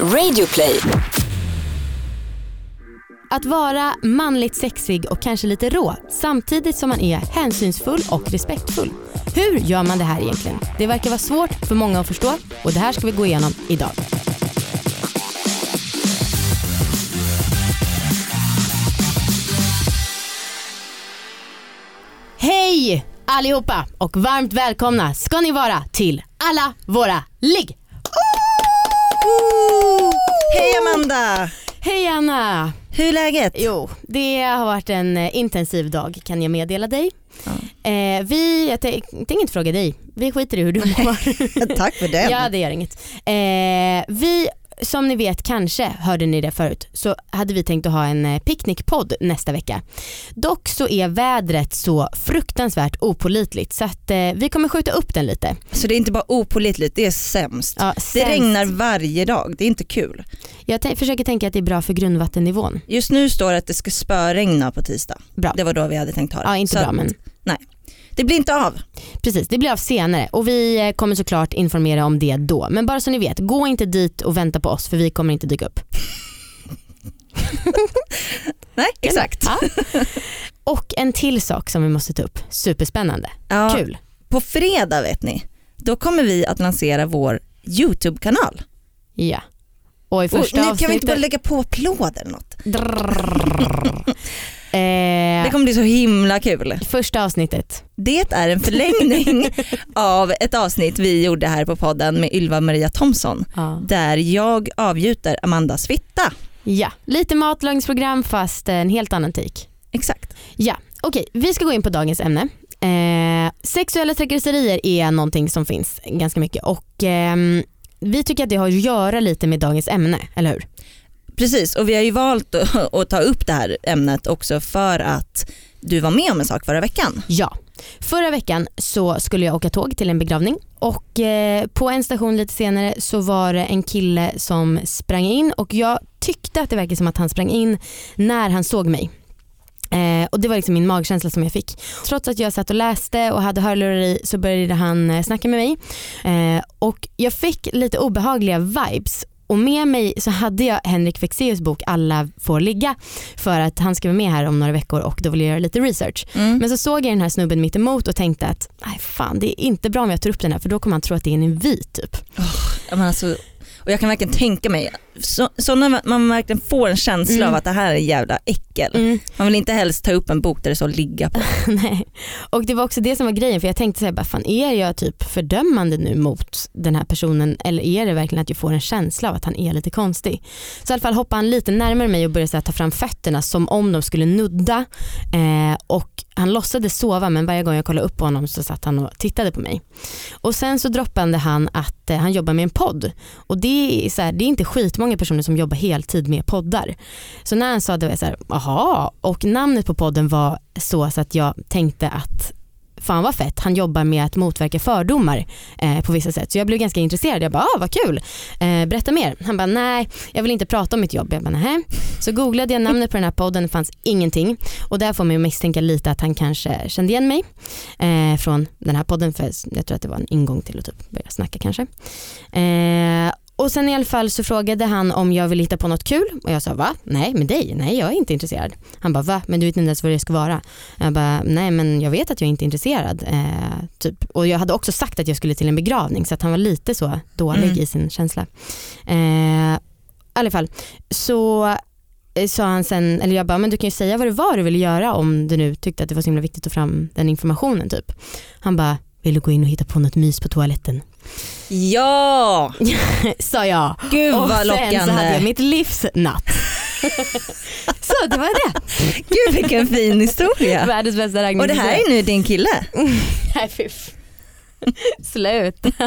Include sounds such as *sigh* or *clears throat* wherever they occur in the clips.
Radioplay. Att vara manligt sexig och kanske lite rå samtidigt som man är hänsynsfull och respektfull. Hur gör man det här egentligen? Det verkar vara svårt för många att förstå och det här ska vi gå igenom idag. Hej allihopa och varmt välkomna ska ni vara till alla våra ligg. Hej Amanda! Hej Anna! Hur är läget? Jo, det har varit en eh, intensiv dag kan jag meddela dig. Eh, vi, jag tänk- tänkte inte fråga dig, vi skiter i hur du mår. *laughs* Tack för det. ja det gör inget. Eh, vi, som ni vet kanske, hörde ni det förut, så hade vi tänkt att ha en eh, picknickpodd nästa vecka. Dock så är vädret så fruktansvärt opolitligt så att eh, vi kommer skjuta upp den lite. Så det är inte bara opolitligt, det är sämst. Ja, Det sämst. regnar varje dag, det är inte kul. Jag försöker tänka att det är bra för grundvattennivån. Just nu står det att det ska spöregna på tisdag. Bra. Det var då vi hade tänkt ha det. Ja, inte Så bra men Nej, det blir inte av. Precis, det blir av senare och vi eh, kommer såklart informera om det då. Men bara så ni vet, gå inte dit och vänta på oss för vi kommer inte dyka upp. *laughs* Nej, exakt. Ja. *laughs* Och en till sak som vi måste ta upp, superspännande, Ja, kul. På fredag vet ni, då kommer vi att lansera vår YouTube-kanal. Ja. Och i Och första nu kan vi avsnittet... inte bara lägga på applåder eller något. *laughs* eh, Det kommer bli så himla kul. första avsnittet, Det är en förlängning *laughs* av ett avsnitt vi gjorde här på podden med Ylva Maria Thomsson. ja. där jag avgjuter Amandas fitta. ja. Lite matlagningsprogram fast en helt annan take. Exakt. Ja, okej vi ska gå in på dagens ämne. Eh, sexuella trakasserier är någonting som finns ganska mycket och ehm, vi tycker att det har att göra lite med dagens ämne, eller hur? Precis och vi har ju valt att, *laughs* att ta upp det här ämnet också för att du var med om en sak förra veckan. Ja. Förra veckan så skulle jag åka tåg till en begravning och eh, på en station lite senare så var det en kille som sprang in och jag tyckte att det verkade som att han sprang in när han såg mig. Eh, och Det var liksom min magkänsla som jag fick. Trots att jag satt och läste och hade hörlurar i så började han eh, snacka med mig. Eh, och Jag fick lite obehagliga vibes och med mig så hade jag Henrik Fexeus bok Alla får ligga för att han ska vara med här om några veckor och då vill jag göra lite research. Mm. Men så såg jag den här snubben mitt emot och tänkte att nej fan det är inte bra om jag tar upp den här för då kommer han tro att det är en invit typ. Ja, men alltså, och jag kan verkligen tänka mig, så, så när man verkligen får en känsla Mm. av att det här är jävla äckel. Man vill inte helst ta upp en bok där det står ligga på. *laughs* Nej. Och det var också det som var grejen för jag tänkte så här, bara, fan, är jag typ fördömande nu mot den här personen eller är det verkligen att jag får en känsla av att han är lite konstig. Så i alla fall hoppade han lite närmare mig och började så här, ta fram fötterna som om de skulle nudda eh, och han låtsades sova men varje gång jag kollade upp på honom så satt han och tittade på mig. Och sen så droppade han att eh, han jobbar med en podd och det är, så här, det är inte skitmånga personer som jobbar heltid med poddar. Så när han sa det var jag så här, aha och namnet på podden var så, så att jag tänkte att fan vad fett, han jobbar med att motverka fördomar eh, på vissa sätt. Så jag blev ganska intresserad, jag bara ah, vad kul, eh, berätta mer. Han bara nej jag vill inte prata om mitt jobb. Jag bara nej. Så googlade jag namnet på den här podden, det fanns ingenting och där får man ju misstänka lite att han kanske kände igen mig eh, från den här podden för jag tror att det var en ingång till att typ börja snacka kanske. Eh, och sen i alla fall så frågade han om jag ville hitta på något kul och jag sa va? Nej med dig? Nej jag är inte intresserad. Han bara va? Men du vet inte ens vad det ska vara. Jag bara nej men jag vet att jag inte är intresserad. Eh, typ. Och jag hade också sagt att jag skulle till en begravning så att han var lite så dålig Mm. i sin känsla. Eh, I alla fall så eh, sa han sen, eller jag bara men du kan ju säga vad det var du ville göra om du nu tyckte att det var så himla viktigt att ta fram den informationen typ. Han bara vill du gå in och hitta på något mys på toaletten? Ja, *laughs* Sa jag. gud och vad sen så hade jag lockande. mitt livs natt. *laughs* så det var det. Gud vilken fin historia. Världens bästa raggning. Och det här är nu din kille? *laughs* Nej fy *laughs* Slut. *laughs*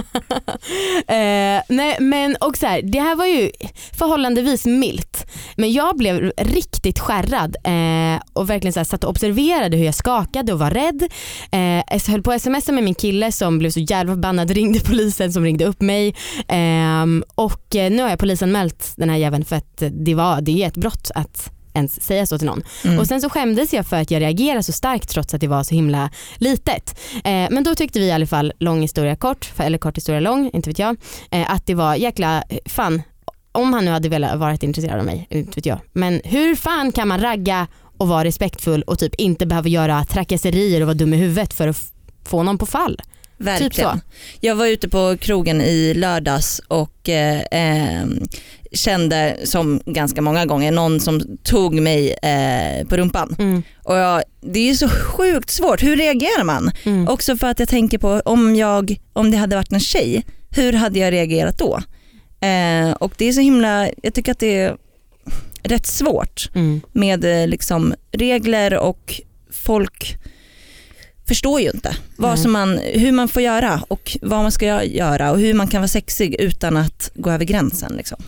eh, nej, men och så här, det här var ju förhållandevis milt. Men jag blev riktigt skärrad eh, och verkligen så här, satt och observerade hur jag skakade och var rädd. Eh, jag höll på att smsa med min kille som blev så jävla förbannad, ringde polisen som ringde upp mig. Eh, och eh, nu har jag polisanmält den här jäveln för att det, var, det är ett brott att ens säga så till någon. Mm. Och sen så skämdes jag för att jag reagerade så starkt trots att det var så himla litet. Eh, men då tyckte vi i alla fall, lång historia kort, eller kort historia lång, inte vet jag, eh, att det var jäkla, fan om han nu hade velat varit intresserad av mig, inte vet jag. Men hur fan kan man ragga och vara respektfull och typ inte behöva göra trakasserier och vara dum i huvudet för att få någon på fall? Verkligen. Typ så. Jag var ute på krogen i lördags och eh, eh, kände som ganska många gånger någon som tog mig eh, på rumpan. Mm. Och jag, det är ju så sjukt svårt, hur reagerar man? Mm. Också för att jag tänker på om, jag, om det hade varit en tjej, hur hade jag reagerat då? Eh, och det är så himla, jag tycker att det är rätt svårt Mm. med eh, liksom regler och folk förstår ju inte vad som man, hur man får göra och vad man ska göra och hur man kan vara sexig utan att gå över gränsen. Liksom.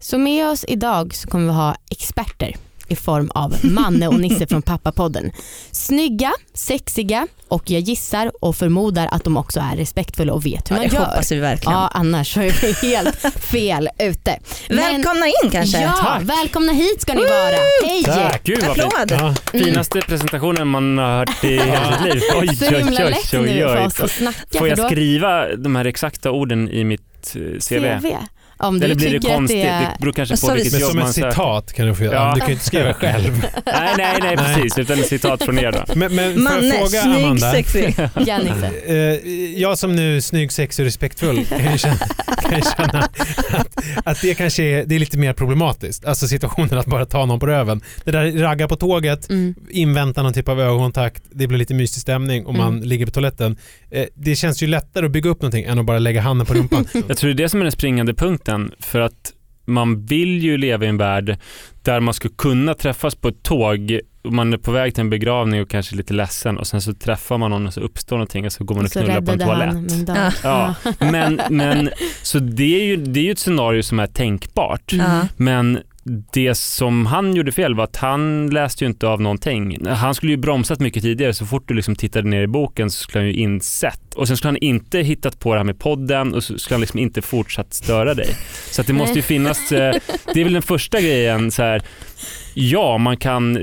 Så med oss idag så kommer vi ha experter i form av Manne och Nisse från Pappapodden. Snygga, sexiga och jag gissar och förmodar att de också är respektfulla och vet hur Ja, man det gör. hoppas vi verkligen. Ja annars så är vi helt fel ute. Men- Välkomna in kanske. Ja, Tack. välkomna hit ska ni vara. Hej! Tack, gud vad fint. Applåd. Ja. Finaste presentationen man har hört i hela sitt liv. *laughs* Oj, Så oj, himla oj, lätt nu oj, för oj. oss att snacka. Får för jag då- skriva de här exakta orden i mitt eh, CV? CV? Om du Eller blir det konstigt? det Det, är... beror kanske på vilket jobb som man ett söker. citat kan du få göra. Ja. Du kan ju inte skriva *laughs* själv. Nej, nej, nej, precis. Utan ett citat från er då. *laughs* Men, men Manne, jag fråga snygg, Amanda? sexig. *laughs* Eh, jag som nu snygg, sexig och respektfull kan ju känna, kan ju känna att, att det kanske är, det är lite mer problematiskt. Alltså situationen att bara ta någon på röven. Det där ragga på tåget, Mm. invänta någon typ av ögonkontakt, det blir lite mysig stämning och man Mm. ligger på toaletten. Eh, det känns ju lättare att bygga upp någonting än att bara lägga handen på rumpan. *laughs* Jag tror det är det som är den springande punkten. För att man vill ju leva i en värld där man ska kunna träffas på ett tåg och man är på väg till en begravning och kanske lite ledsen och sen så träffar man någon och så uppstår någonting och så går man och Så knullar på en han toalett. dag. Ja. Ja, men, men så det är, ju, det är ju ett scenario som är tänkbart. Mm. Men det som han gjorde fel var att han läste ju inte av någonting. Han skulle ju bromsat mycket tidigare. Så fort du liksom tittade ner i boken så skulle han ju insett. Och sen skulle han inte hittat på det här med podden och så skulle han liksom inte fortsatt störa dig. Så att det måste ju finnas, eh, det är väl den första grejen så här. Ja, man kan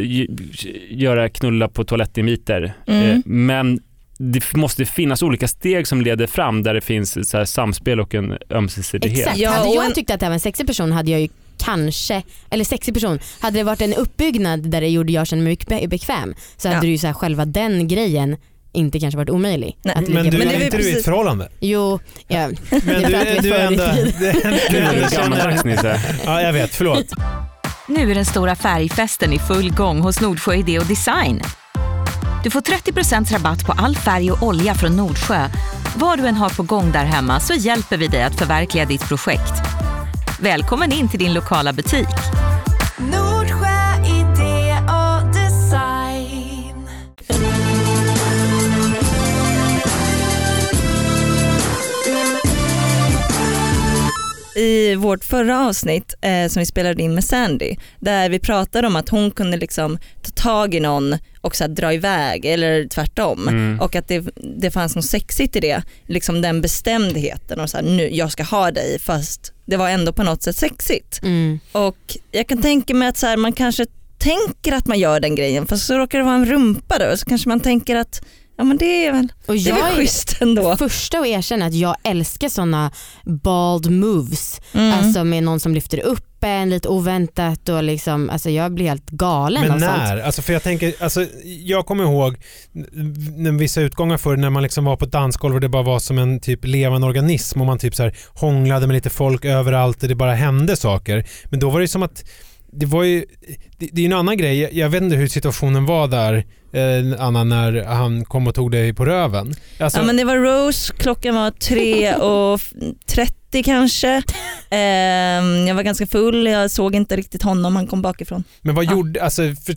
göra knulla på toalettimiter, Mm. eh, men det måste finnas olika steg som leder fram där det finns så här samspel och en ömsesidighet. Exakt. Ja, hade jag tyckt att det var en sexig person hade jag ju kanske, eller sexig person, hade det varit en uppbyggnad där det gjorde jag kände mig mycket bekväm så hade Ja. det ju så här, själva den grejen inte kanske varit omöjlig. Nej, att Men du, Men det är inte du i ett förhållande? Jo, ja. Men Jag du, är du är ändå... Du, *laughs* du är gammaldags känner... Nisse. Ja, jag vet. Förlåt. Nu är den stora färgfesten i full gång hos Nordsjö Idé och Design. Du får 30% rabatt på all färg och olja från Nordsjö. Vad du än har på gång där hemma så hjälper vi dig att förverkliga ditt projekt. Välkommen in till din lokala butik. Nordsjö idé och design. i vårt förra avsnitt eh, som vi spelade in med Sandy, där vi pratade om att hon kunde liksom ta tag i någon och så dra iväg eller tvärtom. Mm. Och att det, det fanns något sexigt i det, liksom den bestämdheten och så här, nu, jag ska ha dig fast det var ändå på något sätt sexigt. Mm. Och jag kan tänka mig att så här, man kanske tänker att man gör den grejen fast så råkar det vara en rumpa då så kanske man tänker att ja men det är väl, Och det är jag väl är schysst ändå. första att erkänna att jag älskar sådana bald moves. Mm. Alltså med någon som lyfter upp en lite oväntat och liksom, alltså jag blir helt galen Men av sånt. när? Alltså för jag tänker, alltså jag kommer ihåg vissa utgångar förr när man liksom var på ett dansgolv och det bara var som en typ levande organism och man typ så här hånglade med lite folk överallt och det bara hände saker. Men då var det som att det var ju, det, det är ju en annan grej, jag, vet inte hur situationen var där eh, Anna när han kom och tog dig på röven. Alltså, Ja men det var Rose, klockan var 3.30 *laughs* kanske. Ehm, jag var ganska full, jag såg inte riktigt honom, han kom bakifrån. Men vad Ja. gjorde, alltså, för,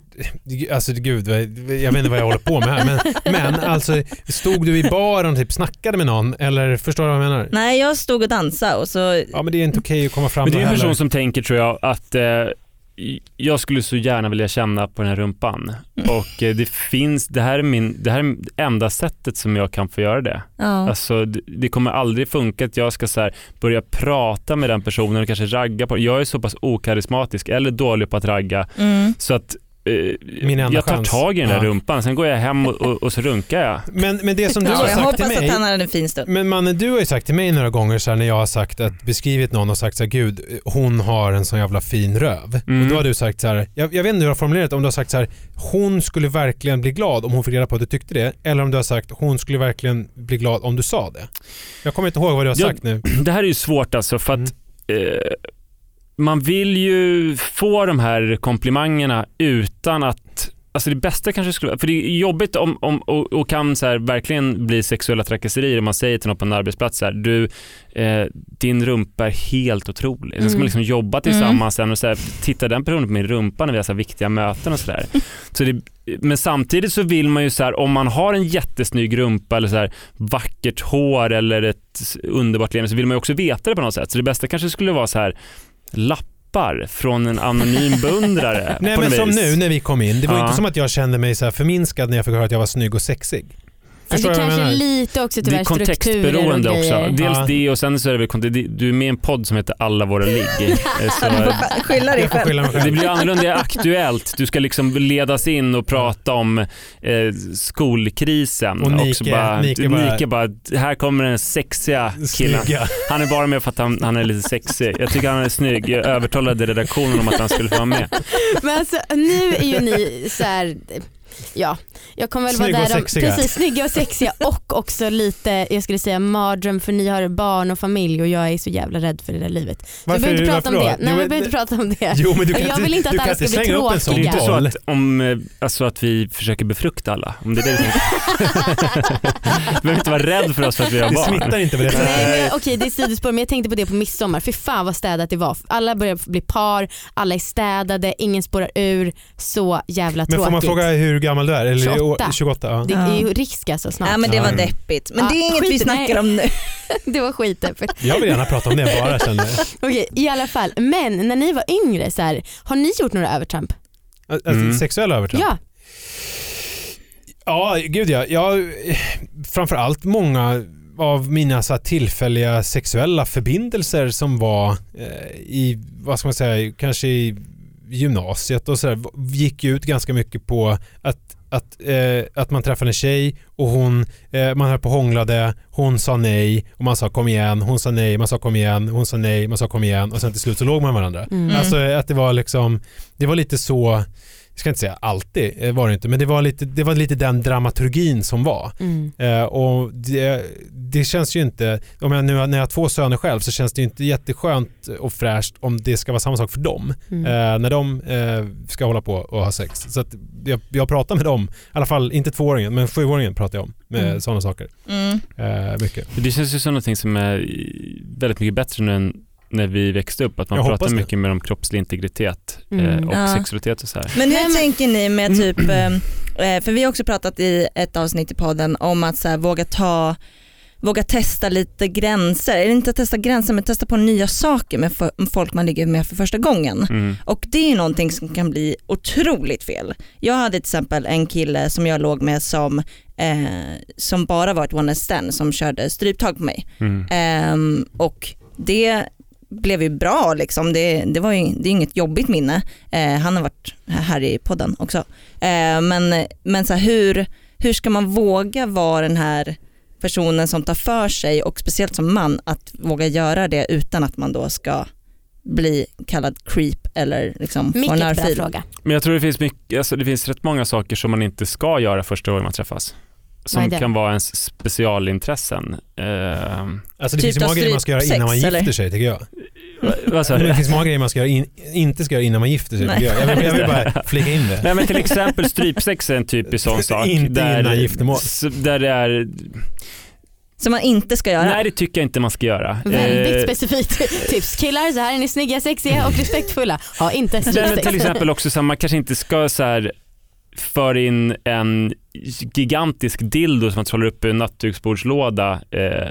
alltså gud, jag vet inte vad jag håller på med här, men, *laughs* men alltså stod du i baren och typ snackade med någon eller förstår du vad jag menar? Nej jag stod och dansade och så, Ja men det är inte okej att komma fram Men det är en person heller. som tänker tror jag att eh, jag skulle så gärna vilja känna på den här rumpan. Och eh, det finns, det här, är min, det här är enda sättet som jag kan få göra det. ja. Alltså, det, det kommer aldrig funka att jag ska så här, börja prata med den personen och kanske ragga på Jag är så pass okarismatisk eller dålig på att ragga Mm. så att Min enda jag tar chans. tag i den där Ja. rumpan, sen går jag hem och, och, och så runkar jag. Men, men det som du Ja, har jag sagt hoppas till att mig han hade en fin stund. Men mannen, du har ju sagt till mig några gånger så här, när jag har sagt att beskrivit någon och sagt så här, gud hon har en sån jävla fin röv. Mm. Och då har du sagt så här, jag, jag vet inte hur du har formulerat om du har sagt så här, hon skulle verkligen bli glad om hon fick reda på att du tyckte det. Eller om du har sagt, hon skulle verkligen bli glad om du sa det. Jag kommer inte ihåg vad du har sagt nu. *clears throat* Det här är ju svårt alltså för att Mm. eh, man vill ju få de här komplimangerna utan att Alltså det bästa kanske skulle för det är jobbigt om, om, och, och kan så här verkligen bli sexuella trakasserier om man säger till någon på en arbetsplats så här, du, eh, din rumpa är helt otrolig. Sen ska Mm. man liksom jobba tillsammans sen och så här, titta den personen på min rumpa när vi har så viktiga möten och sådär. Så det, men samtidigt så vill man ju så här, om man har en jättesnygg rumpa eller så här vackert hår eller ett underbart leende så vill man ju också veta det på något sätt. Så det bästa kanske skulle vara så här lappar från en anonym beundrare. *laughs* Nej men som vis. nu när vi kom in, det var Ja. inte som att jag kände mig så här förminskad när jag fick höra att jag var snygg och sexig. Förstår det jag kanske är lite också Det tyvärr är strukturer kontextberoende och också. grejer. Dels Ja. det och sen så är det väl, du är med i en podd som heter Alla våra ligg. *laughs* Eh, så Skylla dig själv. det blir annorlunda det är aktuellt. Du ska liksom ledas in och prata om eh, skolkrisen. Och Nike- så bara, Nike bara- Nike bara, här kommer den sexiga killen. Snygga. Han är bara med för att han, han är lite sexig. Jag tycker han är snygg. Jag övertalade redaktionen om att han skulle få vara med. Men alltså nu är ju ni så här. Ja, jag kommer väl Snygga vara och där om, sexiga. precis, snygga och sexiga *laughs* och också lite, jag skulle säga mardröm för ni har barn och familj och jag är så jävla rädd för det där livet. Så vi Varför- behöver inte prata om varför det. Nej, Jo, vi behöver inte prata om det. Jo men du kan Jag vill inte att du alla kan ska inte bli slänga upp en sån Det är inte så att, om, eh, alltså att vi försöker befrukta alla. Om det är det du *laughs* behöver inte vara rädd för oss för att vi har Det barn. smittar inte på det sättet. Nej, men, okej det är sidospår men jag tänkte på det på midsommar. Fy fan vad städat det var. Alla börjar bli par, alla är städade, ingen spårar ur. Så jävla Men tråkigt. får man fråga hur gammal du är? Eller 28. 28 ja. Det är ju risk alltså snart. Ja men det var deppigt. Men Ja, det är inget vi skit, snackar nej. om nu. *laughs* det var skitdeppigt. Jag vill gärna prata om det bara känner jag. *laughs* Okej i alla fall. Men när ni var yngre, så här, har ni gjort några övertramp? Alltså, Mm. Sexuella övertramp? Ja. Ja, gud ja. Jag, framförallt många av mina så här, tillfälliga sexuella förbindelser som var eh, i, vad ska man säga, kanske i gymnasiet och sådär, gick ut ganska mycket på att, att, eh, att man träffade en tjej och hon, eh, man höll på och hånglade, hon sa nej och man sa kom igen, hon sa nej, man sa kom igen, hon sa nej, man sa kom igen och sen till slut så låg man varandra. Mm. Alltså att det var liksom, det var lite så, jag ska inte säga alltid eh, var det inte, men det var lite, det var lite den dramaturgin som var. Mm. Eh, och det, det känns ju inte, om jag nu när jag har två söner själv så känns det ju inte jätteskönt och fräscht om det ska vara samma sak för dem. Mm. Eh, när de eh, ska hålla på och ha sex. Så att jag, jag pratar med dem, i alla fall inte tvååringen men sjuåringen pratar jag om med Mm. sådana saker. Mm. Eh, mycket. Det känns ju som någonting som är väldigt mycket bättre nu än när vi växte upp. Att man Jag pratar mycket mer om kroppslig integritet Mm. eh, och Ja. sexualitet och så här. Men hur Nej, men- tänker ni med typ, eh, eh, för vi har också pratat i ett avsnitt i podden om att så här, våga ta Våga testa lite gränser, eller inte testa gränser men testa på nya saker med folk man ligger med för första gången. Mm. Och det är någonting som kan bli otroligt fel. Jag hade till exempel en kille som jag låg med som, eh, som bara var ett one night stand som körde stryptag på mig. Mm. Ehm, och det blev ju bra liksom. Det, det, var ju, det är inget jobbigt minne. Eh, han har varit här i podden också. Eh, men men så här, hur, hur ska man våga vara den här personen som tar för sig och speciellt som man att våga göra det utan att man då ska bli kallad creep eller liksom få en Mycket bra örfil. fråga. Men jag tror det finns, mycket, alltså det finns rätt många saker som man inte ska göra första gången man träffas. Som kan vara ens specialintressen. Eh, Alltså det Typ finns många grejer man ska göra strypsex, innan man eller? gifter sig tycker jag. du? det finns många grejer man ska göra in, inte ska göra innan man gifter sig Nej. jag. Jag vill, jag vill bara *laughs* flika in det. Nej men till exempel strypsex är en typisk sån *laughs* sak. Inte innan giftermål. Där det är, Som man inte ska göra. nej det tycker jag inte man ska göra. Väldigt Eh, specifikt *laughs* tips. Killar, så här är ni snygga, sexiga och respektfulla. Ha inte Nej, men strypsex. till exempel också så här, man kanske inte ska så här föra in en gigantisk dildo som man håller upp i en nattduksbordslåda eh,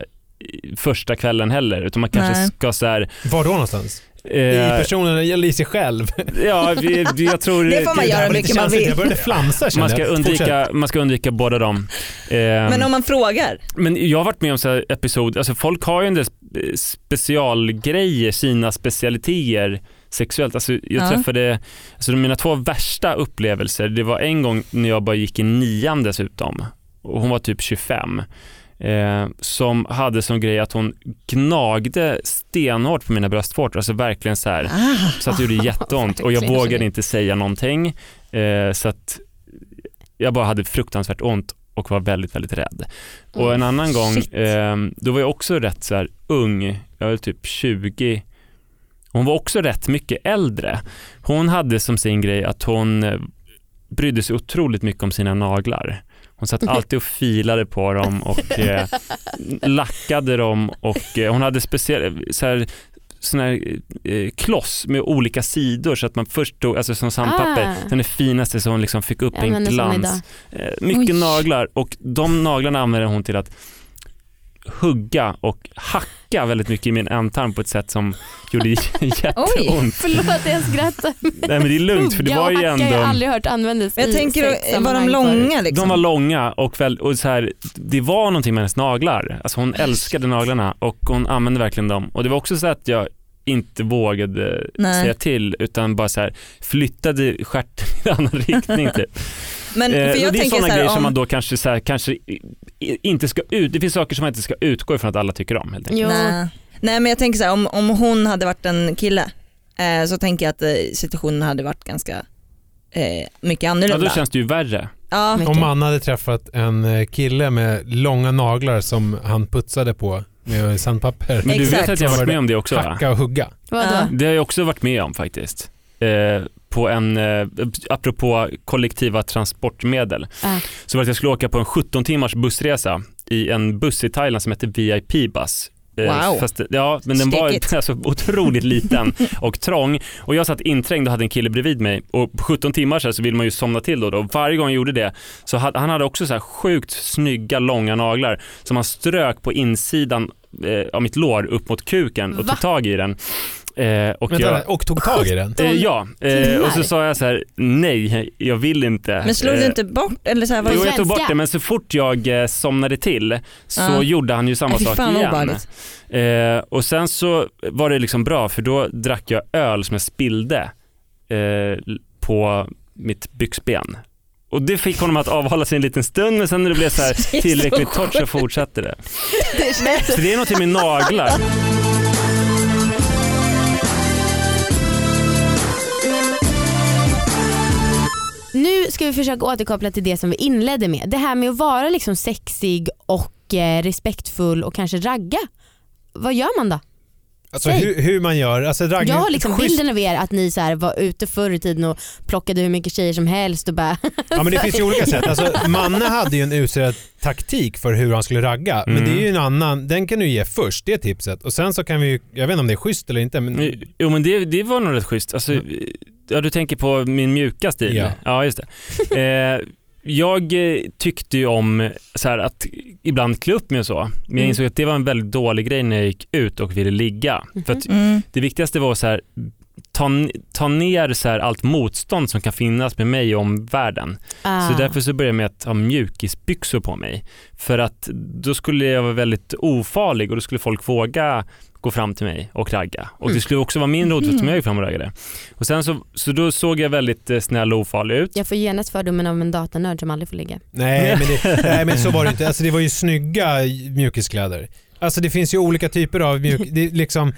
första kvällen heller. Utan man kanske Nej. ska så här, Var då någonstans? I eh, personen eller i sig själv? *laughs* ja, vi, vi- jag tror Det får man Det göra lite mycket man vill. Jag började flamsa man ska, undvika, man ska undvika båda dem. Eh, Men om man frågar. Men jag har varit med om så här episod, alltså folk har ju en del spe- specialgrejer, sina specialiteter sexuellt. Alltså jag Ja. träffade, alltså mina två värsta upplevelser, det var en gång när jag bara gick i nian dessutom och hon var typ 25 eh, som hade som grej att hon gnagde stenhårt på mina bröstvårtor, alltså verkligen så här Ah, så att det gjorde *laughs* jätteont och jag vågade inte säga någonting eh, så att jag bara hade fruktansvärt ont och var väldigt, väldigt rädd. Och en annan gång, shit. eh, då var jag också rätt så här ung, jag var typ 20. Hon var också rätt mycket äldre. Hon hade som sin grej att hon eh, brydde sig otroligt mycket om sina naglar. Hon satt alltid och filade på dem och eh, *laughs* lackade dem och eh, hon hade speciell, så här, sån här eh, kloss med olika sidor så att man först tog, alltså som sandpapper, Ah. den är finaste så hon liksom fick upp Jag en glans. Eh, mycket Oj. naglar och de naglarna använder hon till att hugga och hacka väldigt mycket i min ändtarm på ett sätt som gjorde *laughs* jätteont. Förlåt jag skrattar. Nej men det är lugnt för det Hugga var och ju hacka har jag ändå aldrig hört användas jag i tänker, var de långa liksom? De var långa och, väl, och så här, det var någonting med hennes naglar. Alltså hon älskade naglarna och hon använde verkligen dem. Och det var också så att jag inte vågade Nej. säga till utan bara så här flyttade stjärten i en annan riktning typ. *laughs* Men för Eh, det är sådana grejer som om, man då kanske, så här, kanske inte ska ut, det finns saker som man inte ska utgå ifrån att alla tycker om helt enkelt. Nej. nej men jag tänker så här, om, om hon hade varit en kille eh, så tänker jag att eh, situationen hade varit ganska eh, mycket Ja, annorlunda. då känns det ju värre. ja. Om man hade träffat en eh, kille med långa naglar som han putsade på med sandpapper. Men du vet Exakt. att jag har varit med om det också va? Hacka och hugga. Vadå? Ja. Det har jag också varit med om faktiskt. Eh, på en, eh, apropå kollektiva transportmedel, Ah. så var det att jag skulle åka på en 17 timmars bussresa i en buss i Thailand som heter VIP-buss. Eh, Wow. Fast, ja, men den Stekigt. var *laughs* alltså otroligt liten och trång och jag satt inträngd och hade en kille bredvid mig och på 17 timmar så, så vill man ju somna till då, då. och varje gång jag gjorde det så hade, han hade också så här sjukt snygga långa naglar som han strök på insidan eh, av mitt lår upp mot kuken och Va? tog tag i den. Eh, och Vänta, jag, och tog tag i den. eh, ja, eh, och så sa jag så här: nej, jag vill inte. men slog Eh, du inte bort eller så här, var Jo, jag tog bort det, men så fort jag eh, somnade till så Ja. gjorde han ju samma sak igen. Eh, och sen så var det liksom bra för då drack jag öl som jag spillde eh, på mitt byxben. Och det fick honom att avhålla sig en liten stund men sen när det blev så här *laughs* tillräckligt torrt så fortsatte det. Det Så det är något med naglar. Nu ska vi försöka återkoppla till det som vi inledde med. Det här med att vara liksom sexig och eh, respektfull och kanske ragga. Vad gör man då? Alltså Säg. hur, hur man gör. Alltså, raggning, Jag har liksom schysst- bilden av er att ni så här var ute förr i tiden och plockade hur mycket tjejer som helst och bara *laughs* Ja men det finns ju olika sätt. Alltså, *laughs* Manne hade ju en userad taktik för hur han skulle ragga. Men Mm. det är ju en annan, den kan du ge först, det tipset. Och sen så kan vi ju, jag vet inte om det är schysst eller inte men Jo men det, det var nog rätt schysst. Alltså, ja, du tänker på min mjuka stil? Ja. ja just det. *laughs* Eh, jag eh, tyckte ju om så här, att ibland klä upp mig och så, men jag Mm. insåg att det var en väldigt dålig grej när jag gick ut och ville ligga. För att Mm. det viktigaste var så här, ta, ta ner så här allt motstånd som kan finnas med mig och omvärlden. ah. Så därför så började jag med att ha mjukisbyxor på mig. För att då skulle jag vara väldigt ofarlig och då skulle folk våga gå fram till mig och ragga. Och det Mm. skulle också vara min rotvult som jag gick fram och raggade. Och sen så, så då såg jag väldigt eh, snäll och ofarlig ut. Jag får genast fördomen av en datanörd som aldrig får ligga. nej, *laughs* men det, nej men så var det inte. Alltså, det var ju snygga mjukiskläder. Alltså det finns ju olika typer av mjuk... Det är liksom,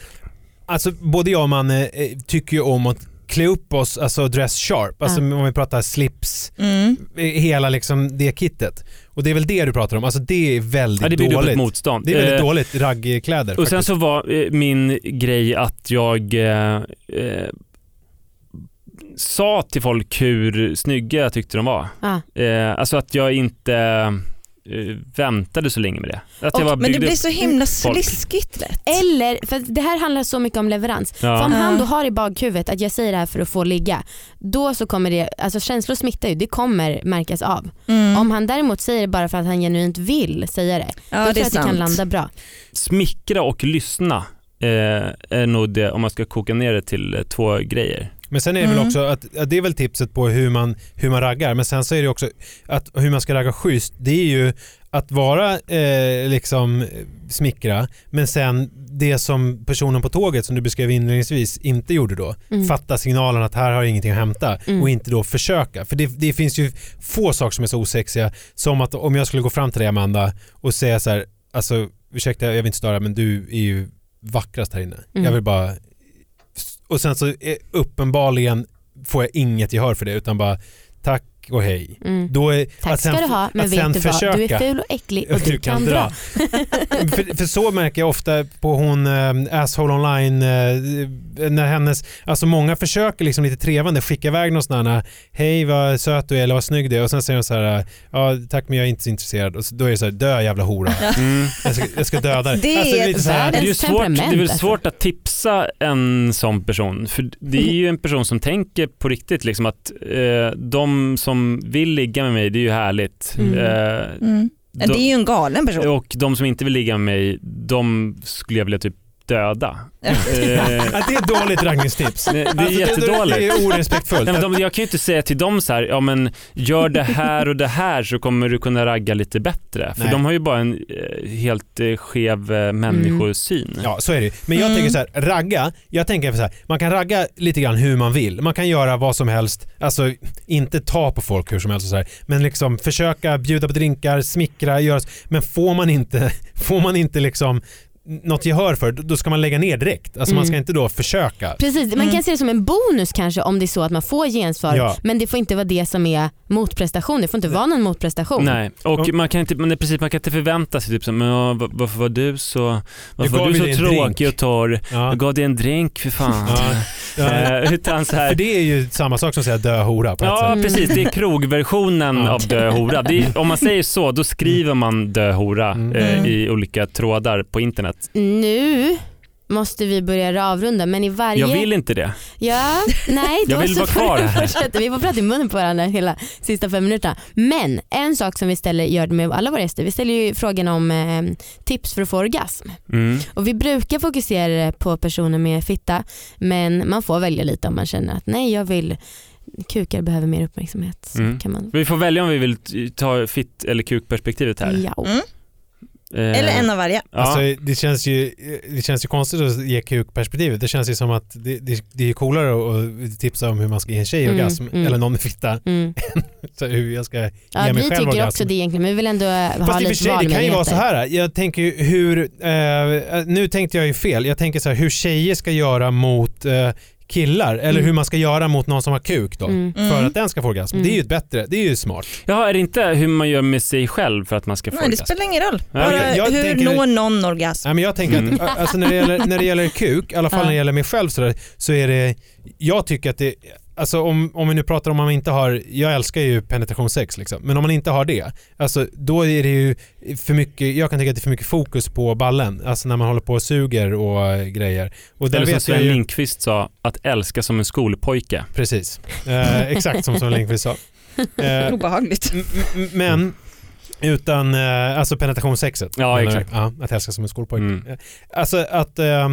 alltså både jag och Manne eh, tycker ju om att klä upp oss, alltså dress sharp. Alltså om vi pratar slips, Mm. eh, hela liksom det kittet. Och det är väl det du pratar om. Alltså det är väldigt Ja, det ett dåligt. motstånd. Det är väldigt Eh, dåligt raggkläder. Och sen faktiskt. så var eh, min grej att jag eh, eh, sa till folk hur snygga jag tyckte de var. Ah. Eh, alltså att jag inte eh, väntade så länge med det. Att jag bara Och, men det blir så himla folk. sliskigt lätt. Eller, för det här handlar så mycket om leverans. För om Ja. han då Ja. har i bakhuvudet att jag säger det här för att få ligga, då så kommer det, alltså känslor smittar ju, det kommer märkas av. Mm. Om han däremot säger det bara för att han genuint vill säga det, ja, då det tror jag att det kan landa bra. Smickra och lyssna eh, är nog det om man ska koka ner det till eh, två grejer. Men sen är det väl Mm. också att, att det är väl tipset på hur man, hur man raggar. Men sen så är det också att hur man ska ragga schysst. Det är ju att vara eh, liksom smickra men sen det som personen på tåget som du beskrev inledningsvis inte gjorde då. Mm. Fatta signalen att här har jag ingenting att hämta Mm. och inte då försöka. För det, det finns ju få saker som är så osexiga som att om jag skulle gå fram till dig Amanda och säga så här, alltså ursäkta jag vill inte störa men du är ju vackrast här inne. Mm. Jag vill bara och sen så är, uppenbarligen får jag inget gehör för det utan bara tack och hej. Mm. Då är, Tack att sen, ska du ha, men vet sen du vad? Du är försöka- ful och äcklig och du, kan dra. *laughs* för, för så märker jag ofta på hon äh, Asshole online eh, när hennes, alltså många försöker liksom lite trevande skicka iväg någon sån här hej vad söt du är eller vad snygg du är och sen säger hon så här ja tack men jag är inte så intresserad och så, då är det så här dö jävla hora. Mm. Jag ska, jag ska döda dig. Det är alltså, lite så här, Det är svårt, det är väl alltså. svårt att tipsa en sån person. För det är ju en person som tänker på riktigt liksom att eh, de som vill ligga med mig, det är ju härligt. Mm. Eh, Mm. De- Det är ju en galen person. och de som inte vill ligga med mig, de skulle jag vilja typ döda. Eh, det är dåligt raggningstips. det, är Alltså, jättedåligt. Det är orespektfullt. Nej, men de, jag kan ju inte säga till dem så här, ja men gör det här och det här så kommer du kunna ragga lite bättre. För Nej. de har ju bara en eh, helt eh, skev eh, människosyn. Ja, så är det. Men jag Mm. tänker så här, ragga, jag tänker så här, man kan ragga lite grann hur man vill. Man kan göra vad som helst, alltså inte ta på folk hur som helst och så här, men liksom försöka bjuda på drinkar, smickra, göra så. Men får man inte, *laughs* får man inte liksom något gehör för, då ska man lägga ner direkt. Alltså man ska Mm. inte då försöka. Precis, man Mm. kan se det som en bonus kanske om det är så att man får gensvar Ja. men det får inte vara det som är motprestation. Det får inte vara någon motprestation. Nej, och man kan inte, men precis, man kan inte förvänta sig typ så, men varför var du så, varför gav var du så tråkig drink. och torr? Ja. Jag gav dig en drink för fan. Ja. Eh, utan så För här, det är ju samma sak som att säga dö hora på ett Ja sätt. precis, det är krogversionen Ja. av dö hora. Det är, om man säger så, då skriver man dö hora Mm. eh, Mm. i olika trådar på internet. Nu måste vi börja avrunda men i varje... Jag vill inte det. Ja, nej då Jag vill vara kvar här. fortsätta. Vi får prata i munnen på varandra hela sista fem minuterna. Men en sak som vi ställer, gör med alla våra gäster, vi ställer ju frågan om eh, tips för att få orgasm. Mm. Och vi brukar fokusera på personer med fitta men man får välja lite om man känner att nej jag vill kukar behöver mer uppmärksamhet. Så Mm. kan man... Vi får välja om vi vill ta fitt eller kukperspektivet här. Ja. Mm. Eh, Eller en av varje. Ja. Alltså, det, känns ju, det känns ju konstigt att ge kukperspektivet. Det känns ju som att det, det, det är coolare att tipsa om hur man ska ge en tjej Mm, orgasm mm. eller någon med fitta. Mm. *laughs* Så hur jag ska Ja, ge mig vi själv tycker orgasm. också det egentligen men vi vill ändå ha Fast i och för lite sig, det kan ju vara så här. Jag tänker ju hur, eh, nu tänkte jag ju fel. Jag tänker så här hur tjejer ska göra mot eh, killar eller Mm. hur man ska göra mot någon som har kuk då. Mm. För Mm. att den ska få orgasm. Mm. Det är ju ett bättre, det är ju smart. Jaha, är det inte hur man gör med sig själv för att man ska få Nej, det orgasm? spelar ingen roll. Ja, Bara jag- jag hur tänker- når någon orgasm? Nej, men jag tänker Mm. att ä- alltså, när, det gäller, när det gäller kuk, i alla fall Ja. när det gäller mig själv så, där, så är det, jag tycker att det, alltså om, om vi nu pratar om man inte har, jag älskar ju penetrationssex liksom, men om man inte har det, alltså då är det ju för mycket, jag kan tycka att det är för mycket fokus på ballen, alltså när man håller på och suger och eh, grejer. Och Eller som Sven ju, Lindqvist sa, att älska som en skolpojke. precis, eh, exakt som Sven Lindqvist sa. *laughs* Eh, Obehagligt. men utan eh, alltså penetrationssexet. Ja, exakt. Ja, att älska som en skolpojke. Mm. Eh, Alltså att, eh,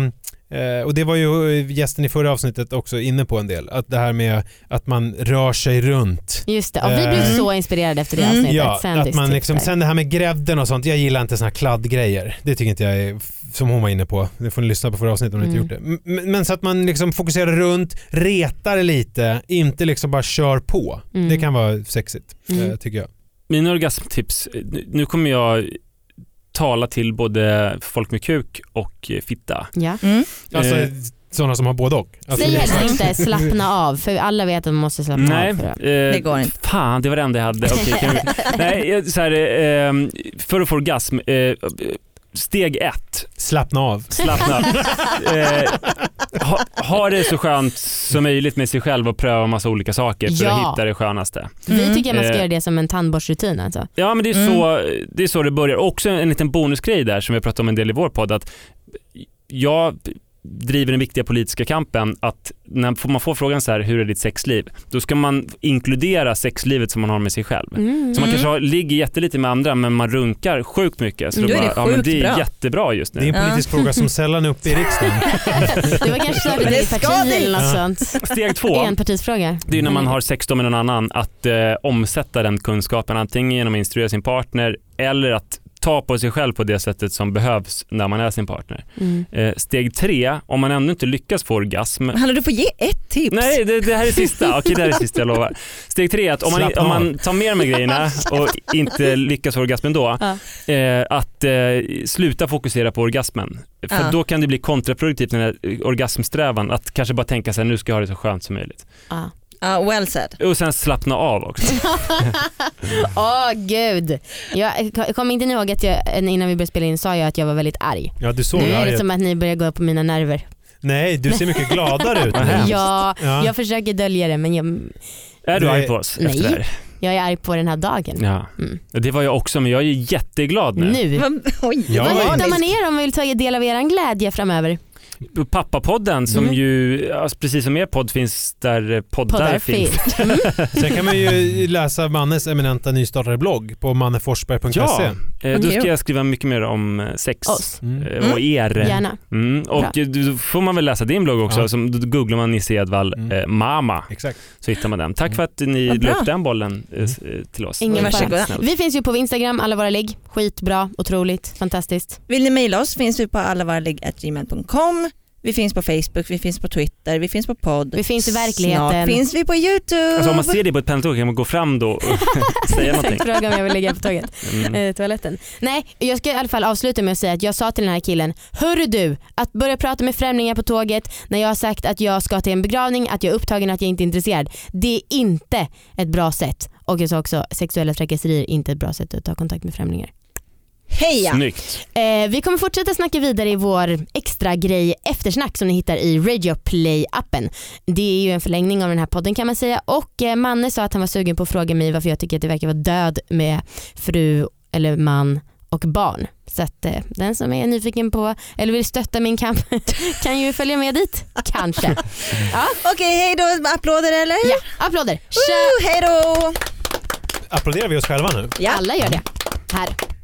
och det var ju gästen i förra avsnittet också inne på en del, att det här med att man rör sig runt. Just det, och vi blev Eh, så inspirerade efter det Mm. avsnittet. Ja, Sandys att man liksom, sen det här med grädden och sånt, jag gillar inte såna här kladdgrejer. Det tycker inte jag är, som hon var inne på. Det får ni lyssna på förra avsnittet om ni inte Mm. gjort det. M- Men så att man liksom fokuserar runt, retar lite, inte liksom bara kör på. Mm. Det kan vara sexigt, Mm. eh, tycker jag. Mina orgasmtips, nu kommer jag tala till både folk med kuk och eh, fitta. Ja. Mm. Alltså Eh. sådana som har både och. Alltså, Säg det helst inte *laughs* slappna av för alla vet att man måste slappna Nej, av. För att... eh, Det går inte. Fan, det var det enda jag hade. Kan vi... *laughs* Nej, så här, eh, för att få orgasm, eh, steg ett, Slappna av. slappna av. *laughs* eh, ha, ha det så skönt som möjligt med sig själv och pröva massa olika saker för Ja. att hitta det skönaste. Vi Mm. tycker att man ska Eh. göra det som en tandborstrutin alltså. Ja men det är, Mm. så, det är så det börjar. Också en liten bonusgrej där som vi pratat om en del i vår podd att jag driver den viktiga politiska kampen att när man får frågan så här, hur är ditt sexliv? Då ska man inkludera sexlivet som man har med sig själv. Mm. Så man Mm. kanske har, ligger jättelite med andra men man runkar sjukt mycket. Så Mm, då då är bara, det ja, men det är bra. jättebra just Det är en nu. Ja. politisk fråga som sällan är uppe i riksdagen. *laughs* Det var kanske startat Det ska parti eller något Ja. sånt. Steg två, Enpartisfråga. det är när man Mm. har sex med någon annan, att eh, omsätta den kunskapen antingen genom att instruera sin partner eller att ta på sig själv på det sättet som behövs när man är sin partner. Mm. Eh, steg tre, om man ändå inte lyckas få orgasm, Hanna du får ge ett tips. Nej, det, det här är *laughs* sista. Okej, det här är sista, jag lovar. Steg tre är att om man, om man tar med de här grejerna *laughs* och inte lyckas få orgasmen då, Ja. eh, att eh, sluta fokusera på orgasmen. För Ja. då kan det bli kontraproduktivt den här orgasmsträvan, att kanske bara tänka sig nu ska jag ha det så skönt som möjligt. Ja. Ja, well said. Och sen slappna av också. *laughs* Åh gud. Jag kommer inte ni ihåg att jag, innan vi började spela in sa jag att jag var väldigt arg. Ja, du såg Nu är arg det som att ni börjar gå på mina nerver. Nej, du ser mycket gladare ut. *laughs* Ja, Ja. jag försöker dölja det men jag, Är du arg på oss Nej. efter det här? jag är arg på den här dagen. Ja. Mm. Det var jag också, men jag är jätteglad nu. Nu. Oj, Ja, Vad men- hittar man er om man vill ta del av er glädje framöver? Pappapodden som Mm. ju, ja, precis som er podd finns där poddar, Poddar finns. finns. *laughs* Mm. Sen kan man ju läsa Mannes eminenta nystartade blogg på manneforsberg.se. Ja, eh, då ska jag skriva mycket mer om eh, sex Oss. Mm. eh, och er. Gärna. Mm, och Bra. eh, då får man väl läsa din blogg också, Ja. som, då googlar man Nisse Edvall Mm. eh, Mama Exakt. så hittar man den. Tack för att ni la upp den bollen eh, eh, till oss. Ingen. Varsågoda. Vi finns ju på Instagram, alla våra ligg. Skitbra, otroligt, fantastiskt. Vill ni mejla oss finns vi på allavarlig.gmail.com. Vi finns på Facebook, vi finns på Twitter, vi finns på podd. Vi finns i verkligheten. Snart finns vi på YouTube. Alltså om man ser det på ett pendeltåg kan man gå fram då och *laughs* säga *laughs* någonting. Fråga om jag vill ligga på tåget. Mm. Eh, toaletten. Nej, jag ska i alla fall avsluta med att säga att jag sa till den här killen, hörru du, att börja prata med främlingar på tåget när jag har sagt att jag ska till en begravning, att jag är upptagen, att jag inte är intresserad. Det är inte ett bra sätt. Och jag sa också, sexuella trakasserier är inte ett bra sätt att ta kontakt med främlingar. Heja! Snyggt. Eh, vi kommer fortsätta snacka vidare i vår extra grej eftersnack som ni hittar i Radio Play-appen. Det är ju en förlängning av den här podden kan man säga och eh, Manne sa att han var sugen på att fråga mig varför jag tycker att det verkar vara död med fru eller man och barn. Så att eh, den som är nyfiken på eller vill stötta min kamp *laughs* kan ju följa med dit. Kanske. *laughs* Okej, hej då. Applåder eller? Ja, applåder. Tja! Woo, hej då! Applåderar vi oss själva nu? Ja. Alla gör det. Här.